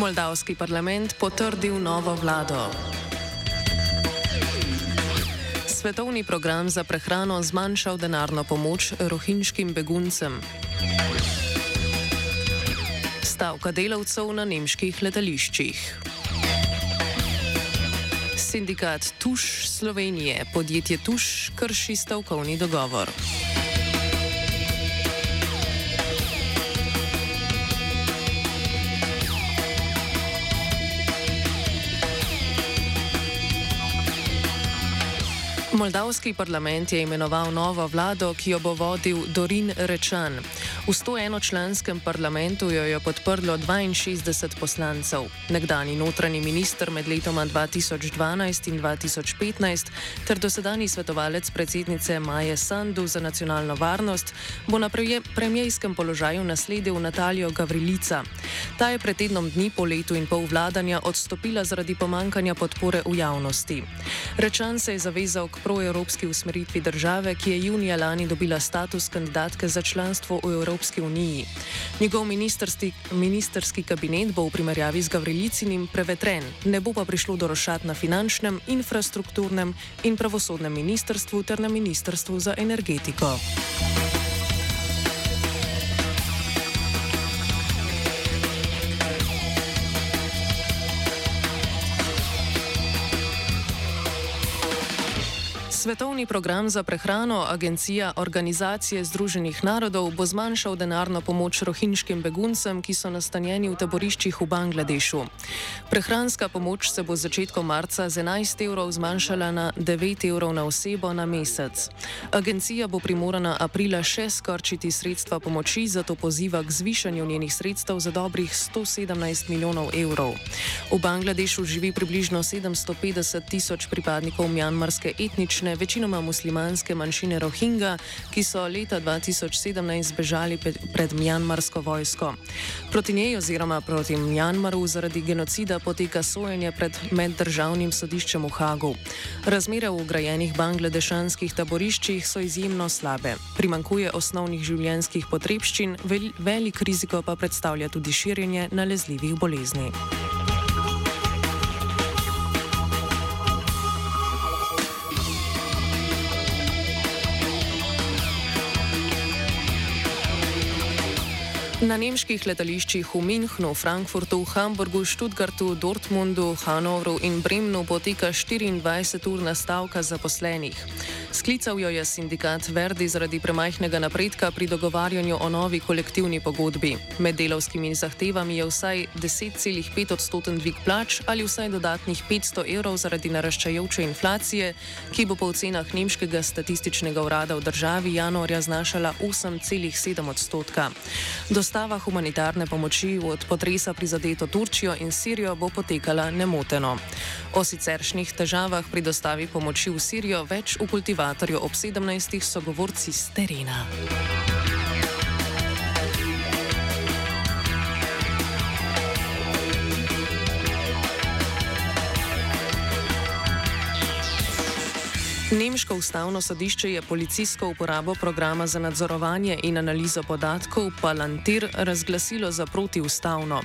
Moldavski parlament potrdil novo vlado. Svetovni program za prehrano zmanjšal denarno pomoč rohinjskim beguncem. Stavka delavcev na nemških letališčih. Sindikat Tuš Slovenije, podjetje Tuš, krši stavkovni dogovor. Moldavski parlament je imenoval novo vlado, ki jo bo vodil Dorin Rečan. V 101-članskem parlamentu jo je podprlo 62 poslancev. Nekdani notranji minister med letoma 2012 in 2015 ter dosedani svetovalec predsednice Maje Sandu za nacionalno varnost bo na premijskem položaju nasledil Natalijo Gavrilica. Ta je pred tednom dni po letu in pol vladanja odstopila zaradi pomankanja podpore v javnosti. Rečan se je zavezal k proevropski usmeritvi države, ki je junija lani dobila status kandidatke za članstvo v Evropski uniji. Njegov ministerski, ministerski kabinet bo v primerjavi z Gavrilicinim prevetren, ne bo pa prišlo do rošat na finančnem, infrastrukturnem in pravosodnem ministrstvu ter na ministrstvu za energetiko. Svetovni program za prehrano, agencija Organizacije Združenih narodov, bo zmanjšal denarno pomoč rohinjskim beguncem, ki so nastanjeni v taboriščih v Bangladešu. Prehranska pomoč se bo začetkom marca z 11 evrov zmanjšala na 9 evrov na osebo na mesec. Agencija bo primorana aprila še skorčiti sredstva pomoči, zato poziva k zvišanju njenih sredstev za dobrih 117 milijonov evrov. V Bangladešu živi približno 750 tisoč pripadnikov mjanmarske etnične etnične, večinoma muslimanske manjšine Rohingja, ki so leta 2017 bežali pred mjanmarsko vojsko. Proti njej oziroma proti Mjanmaru zaradi genocida poteka sojenje pred meddržavnim sodiščem v Hagu. Razmere v ugrajenih bangladešanskih taboriščih so izjemno slabe. Primankuje osnovnih življenjskih potrebščin, velik riziko pa predstavlja tudi širjenje nalezljivih bolezni. Na nemških letališčih v Münchnu, Frankfurtu, Hamburgu, Stuttgartu, Dortmundu, Hanovru in Bremnu poteka 24-urna stavka zaposlenih. Sklical jo je sindikat Verdi zaradi premajhnega napredka pri dogovarjanju o novi kolektivni pogodbi. Med delovskimi zahtevami je vsaj 10,5 odstoten dvig plač ali vsaj dodatnih 500 evrov zaradi naraščajoče inflacije, ki bo po ocenah Nemškega statističnega urada v državi januarja znašala 8,7 odstotka. Dostava humanitarne pomoči od potresa prizadeto Turčijo in Sirijo bo potekala nemoteno. O siceršnjih težavah pri dostavi pomoči v Sirijo več v kultivatorju motivatorju ob 17. sogovorci z terena. Nemško ustavno sodišče je policijsko uporabo programa za nadzorovanje in analizo podatkov Palantir razglasilo za protiustavno.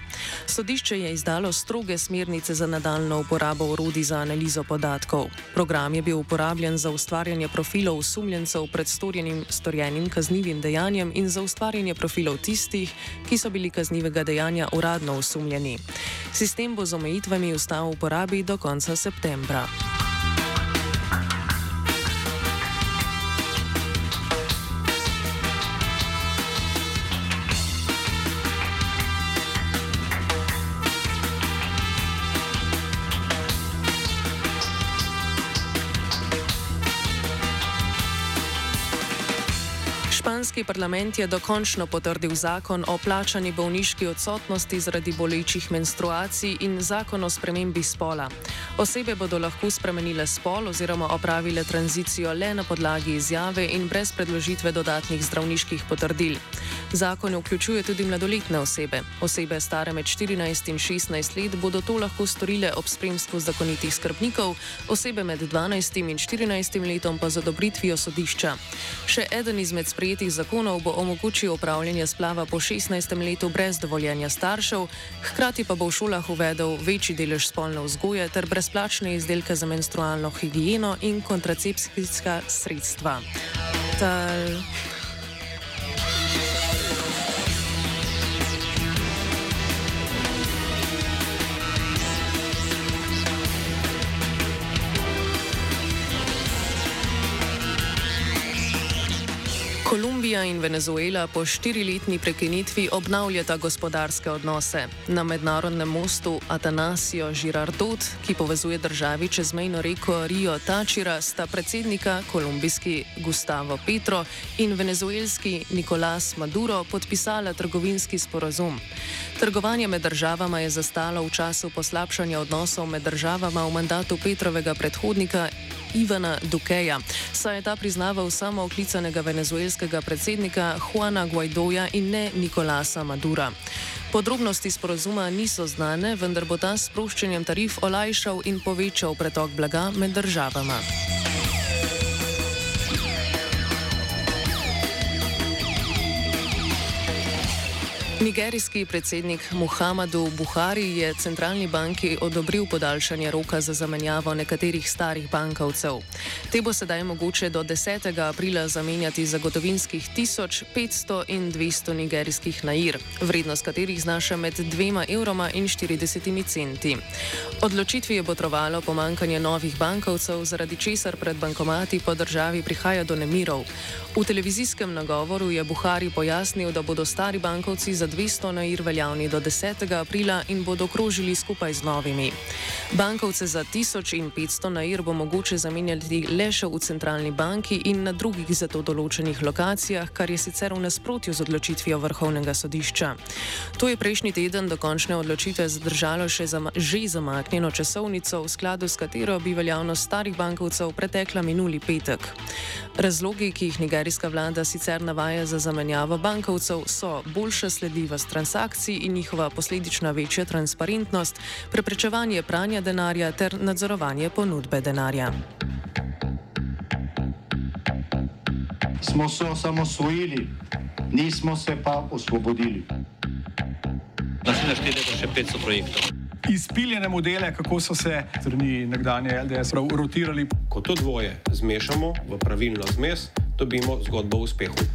Sodišče je izdalo stroge smernice za nadaljno uporabo urodi za analizo podatkov. Program je bil uporabljen za ustvarjanje profilov osumljencev pred storjenim, storjenim kaznivim dejanjem in za ustvarjanje profilov tistih, ki so bili kaznivega dejanja uradno osumljeni. Sistem bo z omejitvami ustal v uporabi do konca septembra. Španski parlament je dokončno potrdil zakon o plačani bolniški odsotnosti zaradi bolečih menstruacij in zakon o spremembi spola. Osebe bodo lahko spremenile spol oziroma opravile tranzicijo le na podlagi izjave in brez predložitve dodatnih zdravniških potrdil. Zakon vključuje tudi mladoletne osebe. Osebe stare med 14 in 16 let bodo to lahko storile ob spremstvu zakonitih skrbnikov, osebe med 12 in 14 letom pa z odobritvijo sodišča. Še eden izmed sprejetih zakonov bo omogočil upravljanje splava po 16. letu brez dovoljenja staršev, hkrati pa bo v šolah uvedel večji delež spolne vzgoje ter brezplačne izdelke za menstrualno higieno in kontracepcijska sredstva. Tal... Kolumbija in Venezuela po štiriletni prekinitvi obnavljata gospodarske odnose. Na mednarodnem mostu Atanasio Girardot, ki povezuje državi čez mejno reko Rio Tačira, sta predsednika kolumbijski Gustavo Petro in venezuelski Nicolás Maduro podpisala trgovinski sporazum. Trgovanje med državama je zastalo v času poslabšanja odnosov med državama v mandatu Petrovega predhodnika Ivana Dukeja, saj je ta priznaval samo oklicanega venezuelskega predsednika Juana Guaidoja in ne Nikolasa Madura. Podrobnosti sporozuma niso znane, vendar bo ta s sproščanjem tarif olajšal in povečal pretok blaga med državama. Nigerijski predsednik Muhammadu Buhari je centralni banki odobril podaljšanje roka za zamenjavo nekaterih starih bankovcev. Te bo sedaj mogoče do 10. aprila zamenjati za gotovinskih 1500 in 200 nigerijskih nair, vrednost katerih znaša med 2 evroma in 40 centi. Odločitvi je botrovalo pomankanje novih bankovcev, zaradi česar pred bankomati po državi prihaja do nemirov. V televizijskem nagovoru je Buhari pojasnil, da bodo stari bankovci za 200 nair veljavni do 10. aprila in bodo krožili skupaj z novimi. Bankovce za 1500 nair bo mogoče zamenjati le še v centralni banki in na drugih za to določenih lokacijah, kar je sicer v nasprotju z odločitvijo vrhovnega sodišča. To je prejšnji teden do končne odločitve zadržalo še zama že zamaknjeno časovnico, v skladu s katero bi veljavnost starih bankovcev pretekla minuli petek. Razlogi, ki jih nigerijska vlada sicer navaja za zamenjavo bankovcev, so boljša sledljivost sledljivost transakcij in njihova posledična večja transparentnost, preprečevanje pranja denarja ter nadzorovanje ponudbe denarja. Smo se osamosvojili, nismo se pa osvobodili. Naslednje število je še 500 projektov. Izpiljene modele, kako so se strani nekdanje LDS rotirali. Ko to dvoje zmešamo v pravilno zmes, dobimo zgodbo o uspehu.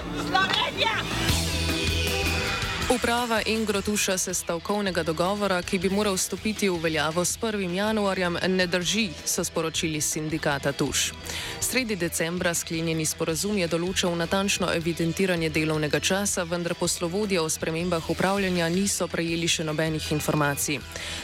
Uprava Ingrotuša se stavkovnega dogovora, ki bi moral stopiti v veljavo s 1. januarjem, ne drži, so sporočili sindikata Tuš. Sredi decembra sklenjeni sporazum je določal natančno evidentiranje delovnega časa, vendar poslovodje o spremembah upravljanja niso prejeli še nobenih informacij.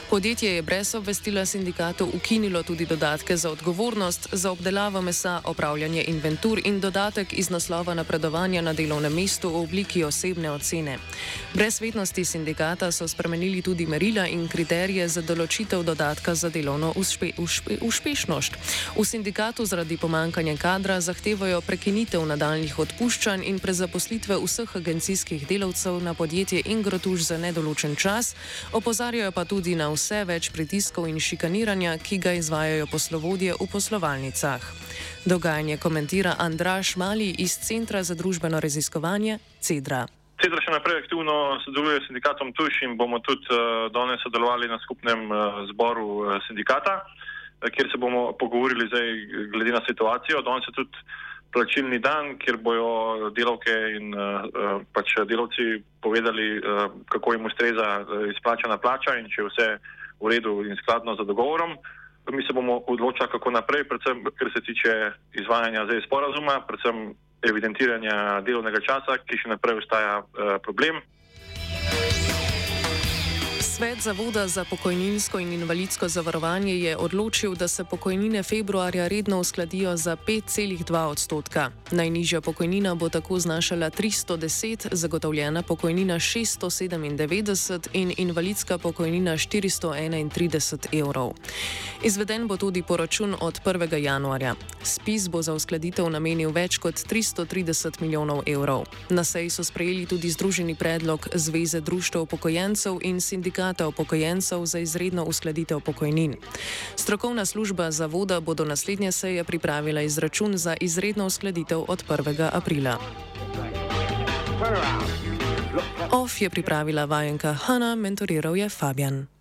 Podjetje je brez obvestila sindikatu ukinilo tudi dodatke za odgovornost, za obdelavo mesa, opravljanje inventur in dodatek iz naslova napredovanja na delovnem mestu v obliki osebne ocene. Brez svetnosti sindikata so spremenili tudi merila in kriterije za določitev dodatka za delovno uspe, uspe, uspešnost. V sindikatu zaradi pomankanja kadra zahtevajo prekinitev nadaljnih odpuščanj in prezaposlitve vseh agencijskih delavcev na podjetje Ingrotuš za nedoločen čas, opozarjajo pa tudi na vse več pritiskov in šikaniranja, ki ga izvajajo poslovodje v poslovalnicah. Dogajanje komentira Andraš Mali iz Centra za družbeno raziskovanje CEDRA. Cedra še naprej aktivno sodeluje s sindikatom Tuš in bomo tudi uh, danes sodelovali na skupnem uh, zboru uh, sindikata, kjer se bomo pogovorili zdaj glede na situacijo. Danes je tudi plačilni dan, kjer bojo delavke in pač delavci povedali, kako jim ustreza izplačana plača in če je vse v redu in skladno z dogovorom. Mi se bomo odločali, kako naprej, predvsem kar se tiče izvajanja zdaj sporazuma, predvsem evidentiranja delovnega časa, ki še naprej ostaja uh, problem. Svet Zavoda za pokojninsko in invalidsko zavarovanje je odločil, da se pokojnine februarja redno uskladijo za 5,2 odstotka. Najnižja pokojnina bo tako znašala 310, zagotovljena pokojnina 697 in invalidska pokojnina 431 evrov. Izveden bo tudi poračun od 1. januarja. Spis bo za uskladitev namenil več kot 330 milijonov evrov. Na seji so sprejeli tudi združeni predlog Zveze društv upokojencev in sindikatov sindikata upokojencev za izredno uskladitev pokojnin. Strokovna služba zavoda bo do naslednje seje pripravila izračun za izredno uskladitev od 1. aprila. OF je pripravila vajenka Hanna, mentoriral je Fabian.